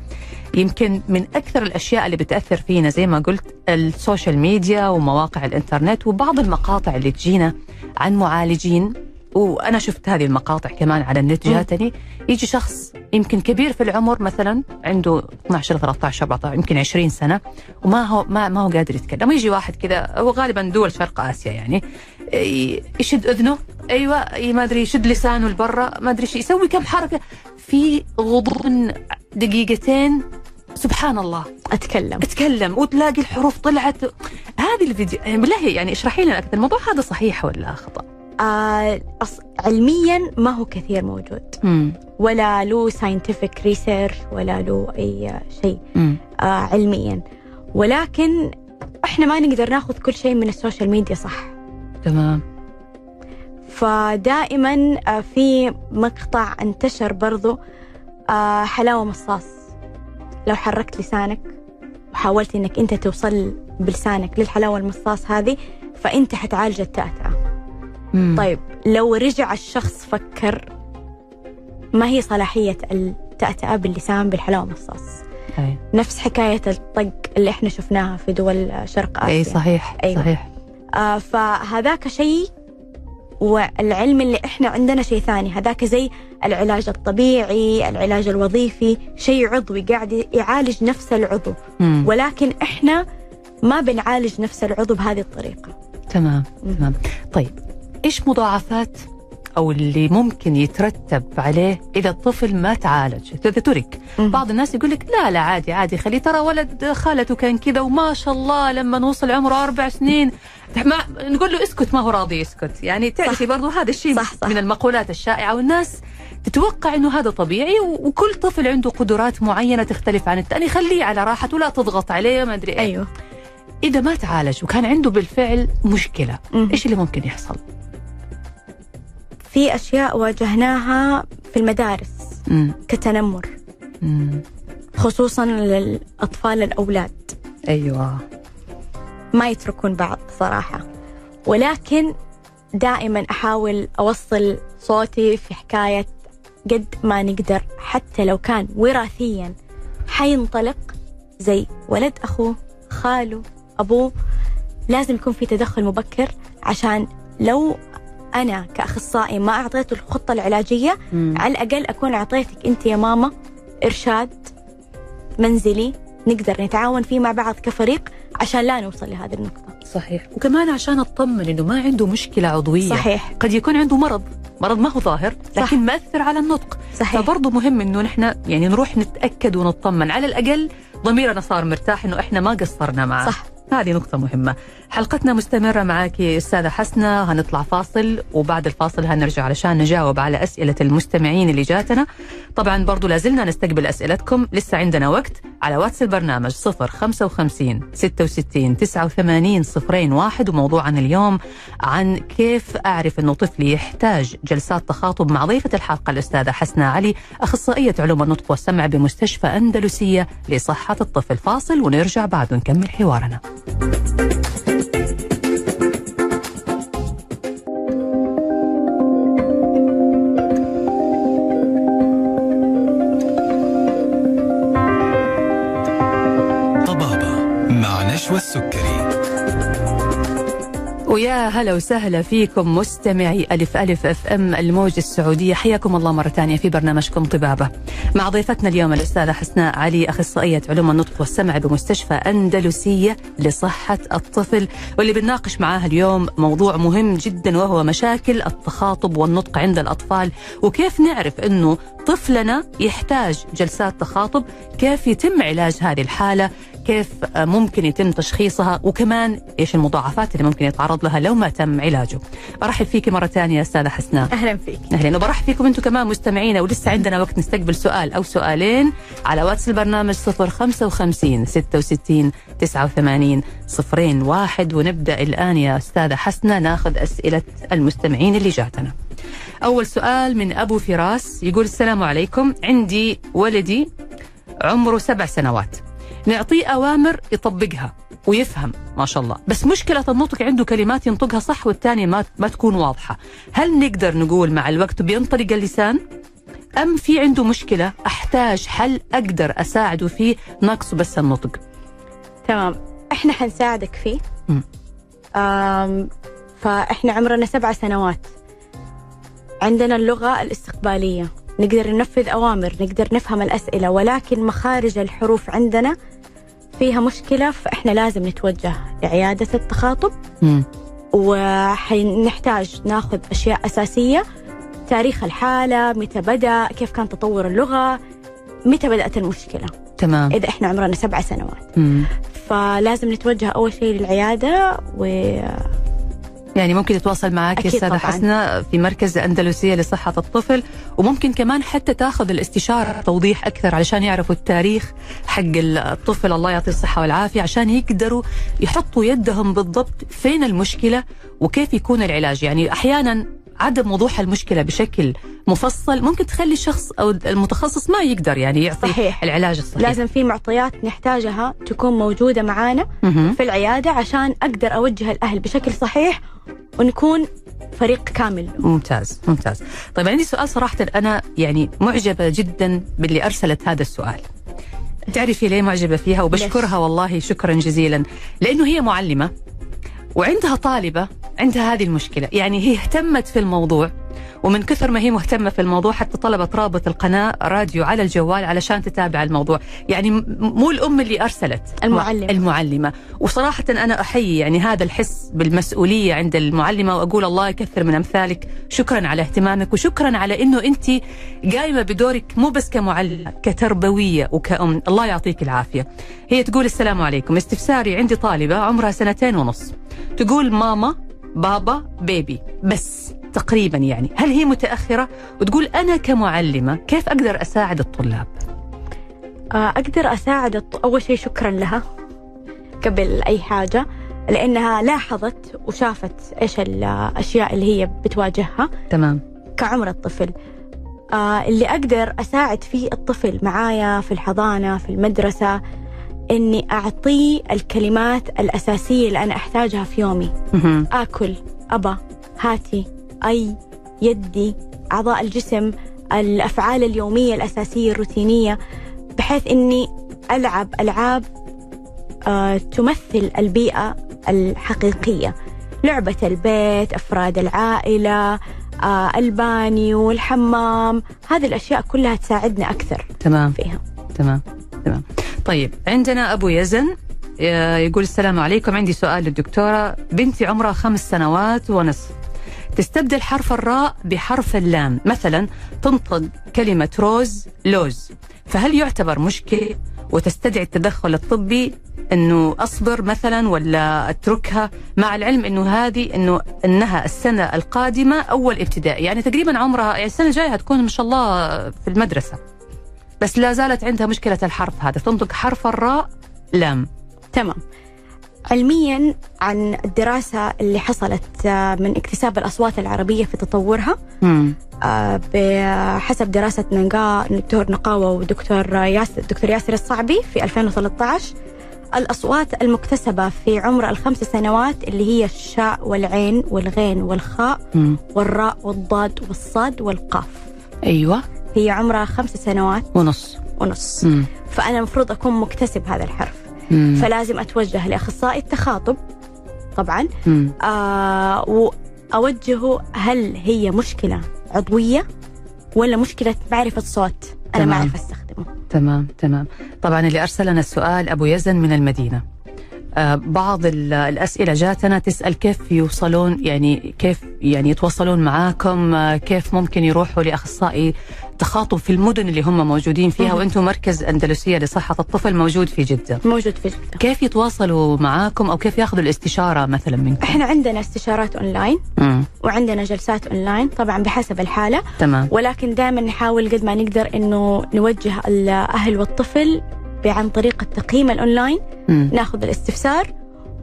يمكن من أكثر الأشياء اللي بتأثر فينا زي ما قلت ال social media ومواقع الإنترنت وبعض المقاطع اللي تجينا عن معالجين وأنا شفت هذه المقاطع كمان على النت. جاتني. يجي شخص يمكن كبير في العمر مثلا عنده 12 13 14 يمكن 20 سنة وما هو ما, ما هو قادر يتكلم. ويجي واحد كذا هو غالبا دول شرق آسيا يعني يشد أذنه. أيوه ما أدري يشد لسانه لبرا ما أدري شيء يسوي كم حركة. في غضون دقيقتين سبحان الله. أتكلم. أتكلم وتلاقي الحروف طلعت. هذه الفيديو بالله يعني اشرحي لنا أكثر الموضوع هذا صحيح ولا خطا؟ آه علميا ما هو كثير موجود. امم ولا له scientific research ولا له أي شيء آه علميا. ولكن إحنا ما نقدر ناخذ كل شيء من ال social media صح؟ تمام. فدائما آه في مقطع انتشر برضو آه حلاوة مصاص. لو حركت لسانك وحاولت إنك أنت توصل بلسانك للحلاوة المصاص هذه فأنت حتعالج التأتأة. مم. طيب لو رجع الشخص فكر ما هي صلاحية التأتأة باللسان بالحلاوة مصاص أي. نفس حكاية الطق اللي إحنا شفناها في دول شرق آسيا أي صحيح أيوة. صحيح آه فهذاك شيء والعلم اللي إحنا عندنا شيء ثاني هذاك زي العلاج الطبيعي العلاج الوظيفي شيء عضوي قاعد يعالج نفس العضو مم. ولكن إحنا ما بنعالج نفس العضو بهذه الطريقة تمام مم. تمام طيب إيش مضاعفات أو اللي ممكن يترتب عليه إذا الطفل ما تعالج اذا ترك. بعض الناس يقول لك لا لا عادي عادي خليه ترى ولد خالته كان كذا وما شاء الله لما نوصل عمره أربع سنين ما نقول له اسكت ما هو راضي يسكت يعني تعرفي برضو هذا الشيء صح، صح. من المقولات الشائعة والناس تتوقع إنه هذا طبيعي وكل طفل عنده قدرات معينة تختلف عن الثاني خليه على راحته لا تضغط عليه ما أدري إيه أيوه إذا ما تعالج وكان عنده بالفعل مشكلة. إيش اللي ممكن يحصل؟ في أشياء واجهناها في المدارس مم. كتنمر مم. خصوصا للأطفال الأولاد أيوه ما يتركون بعض صراحة ولكن دائما أحاول أوصل صوتي في حكاية قد ما نقدر حتى لو كان وراثيا حينطلق زي ولد أخوه خاله أبوه لازم يكون في تدخل مبكر عشان لو أنا كأخصائي ما أعطيته الخطة العلاجية. مم. على الأقل أكون أعطيتك أنت يا ماما إرشاد منزلي نقدر نتعاون فيه مع بعض كفريق عشان لا نوصل لهذه النقطة. صحيح. وكمان عشان أطمن إنه ما عنده مشكلة عضوية. صحيح. قد يكون عنده مرض. مرض ما هو ظاهر صح. لكن مأثر على النطق. صحيح. فبرضه مهم إنه نحن يعني نروح نتأكد ونطمن. على الأقل ضميرنا صار مرتاح إنه إحنا ما قصرنا معه. صح. هذه نقطة مهمة. حلقتنا مستمرة معك أستاذة حسنة. هنطلع فاصل وبعد الفاصل هنرجع علشان نجاوب على أسئلة المستمعين اللي جاتنا. طبعا برضو لازلنا نستقبل أسئلتكم. لسه عندنا وقت على واتس البرنامج 055 66 89 صفرين واحد. وموضوعنا اليوم عن كيف أعرف أنه طفلي يحتاج جلسات تخاطب مع ضيفة الحلقة الأستاذة حسنة علي أخصائية علوم النطق والسمع بمستشفى أندلسية لصحة الطفل. فاصل ونرجع بعد ونكمل حوارنا. مع نشوى السكري ويا هلا وسهلا فيكم مستمعي ألف ألف أف أم الموجة السعودية. حياكم الله مرة ثانية في برنامجكم طبابة. مع ضيفتنا اليوم الأستاذة حسناء علي أخصائية علوم النطق والسمع بمستشفى أندلسية لصحة الطفل واللي بنناقش معاها اليوم موضوع مهم جدا وهو مشاكل التخاطب والنطق عند الأطفال. وكيف نعرف أنه طفلنا يحتاج جلسات تخاطب؟ كيف يتم علاج هذه الحالة؟ كيف ممكن يتم تشخيصها وكمان إيش المضاعفات اللي ممكن يتعرض لها لو ما تم علاجه. برحب فيكي مرة ثانية أستاذة حسناء. أهلا فيك أهلا وبرحب فيكم أنتم كمان مستمعينا ولسه عندنا وقت نستقبل سؤال أو سؤالين على واتس البرنامج 055 66 89 صفرين واحد ونبدأ الآن يا أستاذة حسناء ناخذ أسئلة المستمعين اللي جاتنا. أول سؤال من أبو فراس يقول السلام عليكم عندي ولدي عمره سبع سنوات نعطيه أوامر يطبقها ويفهم ما شاء الله. بس مشكلة النطق عنده كلمات ينطقها صح والثانية ما, ما تكون واضحة. هل نقدر نقول مع الوقت بينطلق اللسان؟ أم في عنده مشكلة أحتاج حل أقدر أساعده فيه نقصه بس النطق؟ تمام. إحنا حنساعدك فيه. مم. آم فإحنا عمرنا سبع سنوات عندنا اللغة الاستقبالية. نقدر ننفذ أوامر نقدر نفهم الأسئلة ولكن مخارج الحروف عندنا فيها مشكلة فإحنا لازم نتوجه لعيادة التخاطب. وحنحتاج ناخذ أشياء أساسية تاريخ الحالة متى بدأ كيف كان تطور اللغة متى بدأت المشكلة تمام إذا إحنا عمرنا سبع سنوات مم. فلازم نتوجه أول شيء للعيادة و يعني ممكن يتواصل معك طبعاً. حسنة في مركز أندلسية لصحة الطفل وممكن كمان حتى تاخذ الاستشارة توضيح أكثر علشان يعرفوا التاريخ حق الطفل الله يعطيه الصحة والعافية عشان يقدروا يحطوا يدهم بالضبط فين المشكلة وكيف يكون العلاج يعني أحيانا عدم وضوح المشكلة بشكل مفصل ممكن تخلي الشخص أو المتخصص ما يقدر يعني يعطي صحيح. العلاج الصحيح. لازم في معطيات نحتاجها تكون موجودة معانا. في العيادة عشان أقدر أوجه الأهل بشكل صحيح ونكون فريق كامل. ممتاز ممتاز. طيب عندي سؤال صراحة أنا يعني معجبة جدا باللي أرسلت هذا السؤال. تعرفي ليه معجبة فيها؟ وبشكرها والله شكرا جزيلا. لأنه هي معلمة. وعندها طالبة عندها هذه المشكلة. يعني هي اهتمت في الموضوع ومن كثر ما هي مهتمة في الموضوع حتى طلبت رابط القناة راديو على الجوال علشان تتابع الموضوع. يعني مو الأم اللي أرسلت المعلمة. المعلمة. وصراحة أنا أحيي يعني هذا الحس بالمسؤولية عند المعلمة وأقول الله يكثر من أمثالك. شكرا على اهتمامك وشكرا على أنه أنت قايمة بدورك مو بس كمعلمة كتربوية وكأم. الله يعطيك العافية. هي تقول السلام عليكم. استفساري عندي طالبة عمرها سنتين ونص. تقول ماما بابا بيبي بس تقريبا يعني. هل هي متأخرة؟ وتقول أنا كمعلمة كيف أقدر أساعد الطلاب؟ آه، أقدر أساعد الط- أول شيء شكرا لها قبل أي حاجة لأنها لاحظت وشافت إيش الأشياء اللي هي بتواجهها تمام. كعمر الطفل. آه اللي أقدر أساعد فيه الطفل معايا في الحضانة في المدرسة إني أعطيه الكلمات الأساسية اللي أنا أحتاجها في يومي. آكل أبا هاتي أي يدي أعضاء الجسم الأفعال اليومية الأساسية الروتينية بحيث إني ألعب ألعاب آه تمثل البيئة الحقيقية. لعبة البيت أفراد العائلة آه البانيو الحمام هذه الأشياء كلها تساعدنا أكثر تمام. فيها. تمام. تمام. طيب عندنا أبو يزن آه، يقول السلام عليكم. عندي سؤال للدكتورة. بنتي عمرها خمس سنوات ونصف. تستبدل حرف الراء بحرف اللام. مثلا تنطق كلمة روز لوز. فهل يعتبر مشكله وتستدعي التدخل الطبي إنه اصبر مثلا ولا أتركها؟ مع العلم إنه هذه إنه إنها السنة القادمة أول ابتدائي. يعني تقريبا عمرها يعني السنة الجاية هتكون ما شاء الله في المدرسة. بس لا زالت عندها مشكلة الحرف هذا تنطق حرف الراء لام. تمام. علميا عن الدراسة اللي حصلت آه، من اكتساب الأصوات العربية في تطورها مم. آه، بحسب دراسة نقاء دكتور نقاوة ودكتور ياسر دكتور ياسر الصعبي في 2013 الأصوات المكتسبة في عمر الخمس سنوات اللي هي الشاء والعين والغين والخاء مم. والراء والضاد والصاد والقاف. أيوه. هي عمرها خمس سنوات ونص ونص مم. فأنا المفروض أكون مكتسب هذا الحرف مم. فلازم أتوجه لأخصائي التخاطب طبعا مم. آه وأوجهه هل هي مشكلة عضوية ولا مشكلة معرفة صوت أنا ما. أعرف أستخدمه تمام تمام طبعا اللي أرسل لنا السؤال أبو يزن من المدينة آه، بعض ال- الأسئلة جاتنا تسأل كيف يوصلون يعني كيف يعني يتواصلون معاكم آه، كيف ممكن يروحوا لأخصائي تخاطب في المدن اللي هم موجودين فيها. وأنتم مركز أندلسية لصحة الطفل موجود في جدة. موجود في جدة. كيف يتواصلوا معاكم أو كيف ياخذوا الاستشارة مثلا منكم؟ إحنا عندنا استشارات أونلاين مم. وعندنا جلسات أونلاين طبعا بحسب الحالة. تمام. ولكن دائما نحاول قد ما نقدر إنه نوجه الأهل والطفل عن طريق التقييم الأونلاين مم. ناخذ الاستفسار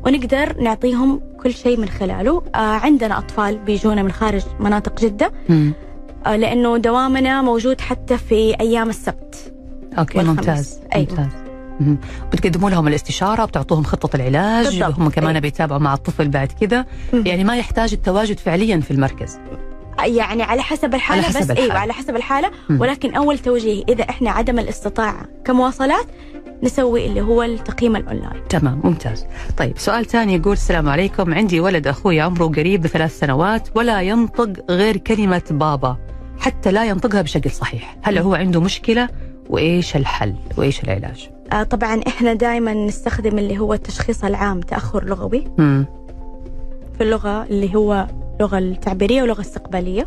ونقدر نعطيهم كل شيء من خلاله آه عندنا أطفال بيجونا من خارج مناطق جدة مم. آه لأنه دوامنا موجود حتى في أيام السبت okay والخميس. ممتاز أيوة. ممتاز. بتقدموا لهم الاستشارة بتعطوهم خطة العلاج بالضبط. هم كمان أيوة. بيتابعوا مع الطفل بعد كذا. يعني ما يحتاج التواجد فعليا في المركز يعني على حسب الحالة على حسب بس الحالة. أيوه على حسب الحالة. مم. ولكن أول توجيه إذا إحنا عدم الاستطاعه كمواصلات نسوي اللي هو التقييم الأونلاين. تمام ممتاز. طيب سؤال ثاني يقول السلام عليكم. عندي ولد أخوي عمره قريب بثلاث سنوات ولا ينطق غير كلمة بابا حتى لا ينطقها بشكل صحيح. هل هو عنده مشكلة؟ وإيش الحل؟ وإيش العلاج؟ آه طبعا إحنا دائما نستخدم اللي هو التشخيص العام تأخر لغوي. مم. في اللغة اللي هو اللغة التعبيرية واللغة الإستقبالية.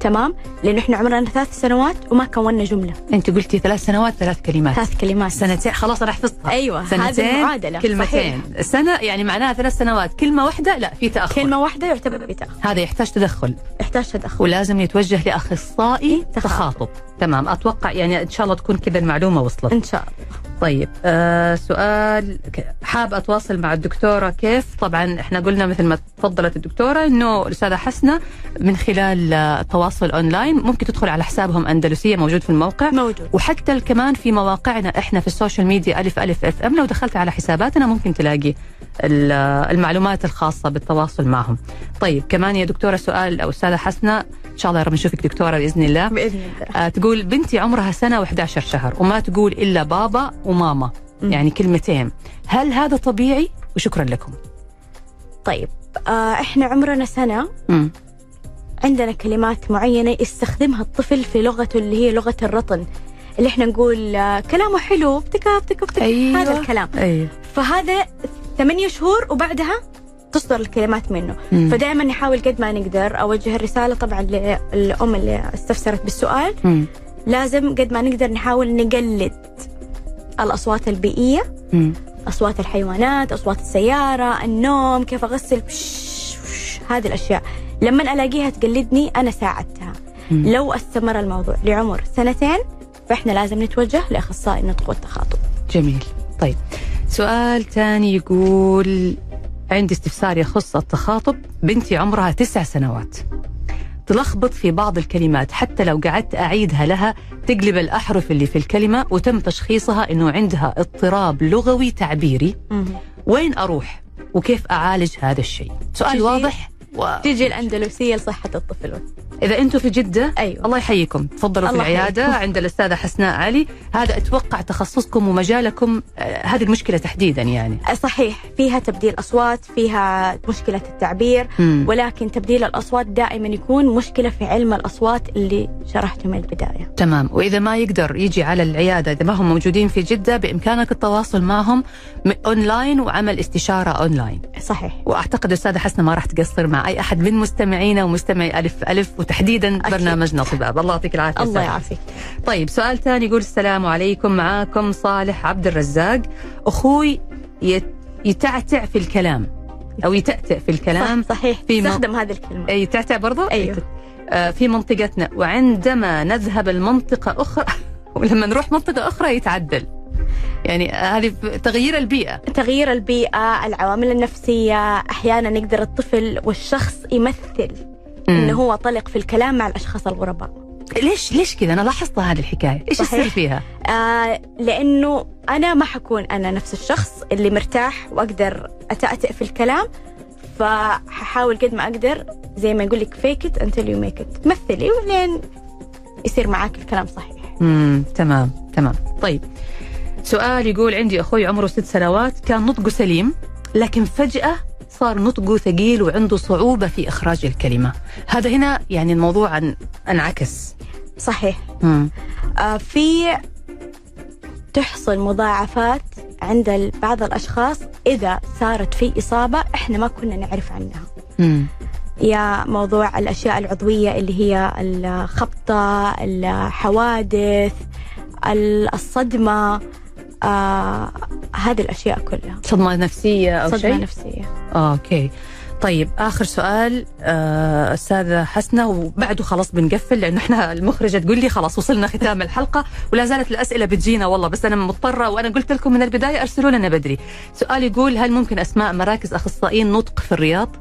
تمام؟ لأنه إحنا عمرنا ثلاث سنوات وما كونا جملة. أنت قلتي ثلاث سنوات ثلاث كلمات. ثلاث كلمات. سنتين. خلاص أنا حفظتها أيوه هذه سنتين المعادلة. كلمتين. سنة يعني معناها ثلاث سنوات. كلمة واحدة لا في تأخر. كلمة واحدة يعتبر بتأخر. هذا يحتاج تدخل. يحتاج تدخل. ولازم يتوجه لأخصائي تخاطب. تخاطب. تمام. أتوقع يعني إن شاء الله تكون كذا المعلومة وصلت. إن شاء الله. طيب آه سؤال حاب أتواصل مع الدكتورة كيف؟ طبعا إحنا قلنا مثل ما تفضلت الدكتورة إنه الأستاذة حسنة من خلال آه، التواصل أونلاين ممكن تدخل على حسابهم أندلسية موجود في الموقع. موجود. وحتى كمان في مواقعنا إحنا في ال social media ألف ألف FM لو دخلت على حساباتنا ممكن تلاقي ال- المعلومات الخاصة بالتواصل معهم. طيب كمان يا دكتورة سؤال أو أستاذة حسنة. إن شاء الله يا رب نشوفك دكتورة بإذن الله. بإذن الله آه تقول بنتي عمرها سنة و11 شهر وما تقول إلا بابا وماما مم. يعني كلمتين. هل هذا طبيعي؟ وشكرا لكم. طيب آه إحنا عمرنا سنة مم. عندنا كلمات معينة يستخدمها الطفل في لغته اللي هي لغة الرطن اللي إحنا نقول آه، كلامه حلو بتكا بتكا بتكا أيوة. هذا الكلام أيوه فهذا ثمانية شهور وبعدها تصدر الكلمات منه مم. فدائما نحاول قد ما نقدر أوجه الرسالة طبعا للأم اللي استفسرت بالسؤال مم. لازم قد ما نقدر نحاول نقلد الأصوات البيئية مم. أصوات الحيوانات أصوات السيارة النوم كيف أغسل بش بش هذه الأشياء لما ألاقيها تقلدني أنا ساعدتها مم. لو استمر الموضوع لعمر سنتين فإحنا لازم نتوجه لأخصائي النطق والتخاطب جميل طيب سؤال ثاني يقول عندي استفسار يخص التخاطب. بنتي عمرها تسع سنوات. تلخبط في بعض الكلمات حتى لو قعدت أعيدها لها تقلب الأحرف اللي في الكلمة وتم تشخيصها أنه عندها اضطراب لغوي تعبيري. وين أروح؟ وكيف أعالج هذا الشيء؟ سؤال واضح؟ و... تيجي الأندلسية لصحة الطفل. إذا أنتم في جدة أيوة. الله يحييكم. تفضلوا في الله العيادة يحييكم. *laughs* عند الأستاذة حسناء علي. هذا أتوقع تخصصكم ومجالكم آه، هذه المشكلة تحديدا يعني. صحيح. فيها تبديل أصوات فيها مشكلة التعبير مم. ولكن تبديل الأصوات دائما يكون مشكلة في علم الأصوات اللي شرحته من البداية. تمام. وإذا ما يقدر يجي على العيادة إذا ما هم موجودين في جدة بإمكانك التواصل معهم م- أونلاين وعمل استشارة أونلاين صحيح. وأعتقد الأستاذة حسنة ما راح تقصر مع اي أحد من مستمعينا ومستمعي ألف ألف وتحديدا أكيد. برنامجنا طباب الله يعطيك العافية الله. يعافيك. طيب سؤال ثاني يقول السلام عليكم. معاكم صالح عبد الرزاق. أخوي يت- يتعتع في الكلام أو يتأتأ في الكلام صح صحيح. في م- استخدم هذه الكلمة. أي تعتع برضه أيوه. آه، في منطقتنا وعندما نذهب المنطقة أخرى *laughs* ولما نروح منطقة أخرى يتعدل. يعني هذه تغيير البيئة. تغيير البيئة العوامل النفسية أحيانا يقدر الطفل والشخص يمثل إنه هو طلق في الكلام مع الأشخاص الغرباء. ليش ليش كذا؟ أنا لاحظت هذه الحكاية. إيش صحيح. السر فيها؟ آه لأنه أنا ما حكون أنا نفس الشخص اللي مرتاح وأقدر أتأتئ في الكلام فححاول قد ما أقدر زي ما يقول لك fake it until you make it. مثلي ولين يصير معاك الكلام صحيح. امم تمام تمام. طيب سؤال يقول عندي أخوي عمره ست سنوات كان نطقه سليم لكن فجأة صار نطقه ثقيل وعنده صعوبة في إخراج الكلمة هذا هنا يعني الموضوع ان- انعكس صحيح مم. آه في تحصل مضاعفات عند بعض الأشخاص إذا صارت في إصابة إحنا ما كنا نعرف عنها مم. يا موضوع الأشياء العضوية اللي هي الخبطة الحوادث ال- الصدمة آه هذه الأشياء كلها. صدمة نفسية أو صدمة شيء؟ نفسية. آه، okay. طيب آخر سؤال آه، أستاذة حسنة وبعده خلاص بنقفل لأنه إحنا المخرجة تقول لي خلاص وصلنا ختام الحلقة ولا زالت الأسئلة بتجينا والله بس أنا مضطرة وأنا قلت لكم من البداية ارسلوا لنا بدري. سؤال يقول هل ممكن أسماء مراكز أخصائيين نطق في الرياض؟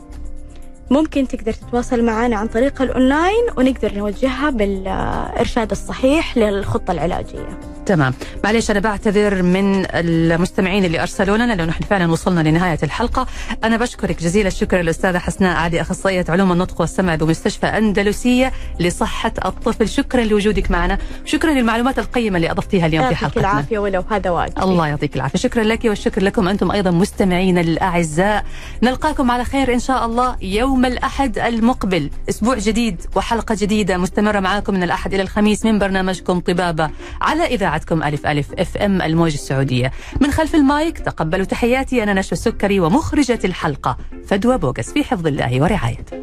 ممكن تقدر تتواصل معنا عن طريق الأونلاين ونقدر نوجهها بالإرشاد الصحيح للخطة العلاجية. تمام. معليش أنا بعتذر من المستمعين اللي ارسلوا لنا لأنه إحنا فعلا وصلنا لنهاية الحلقة. أنا بشكرك جزيل الشكر الاستاذه حسناء عادي أخصائية علوم النطق والسمع بمستشفى أندلسية لصحة الطفل. شكرا لوجودك معنا. شكرا للمعلومات القيمة اللي أضفتيها اليوم في يعطيك حلقتنا. العافية ولو هذا واجب. الله يعطيك العافية. شكرا لك والشكر لكم أنتم أيضا مستمعينا الأعزاء. نلقاكم على خير إن شاء الله يوم الأحد المقبل. أسبوع جديد وحلقة جديدة مستمرة معاكم من الأحد إلى الخميس من برنامجكم طبابة على اذاعتكم ألف ألف FM الموج السعودية. من خلف المايك تقبلوا تحياتي أنا نشوى السكري ومخرجة الحلقة فدوى بوغس في حفظ الله ورعايته.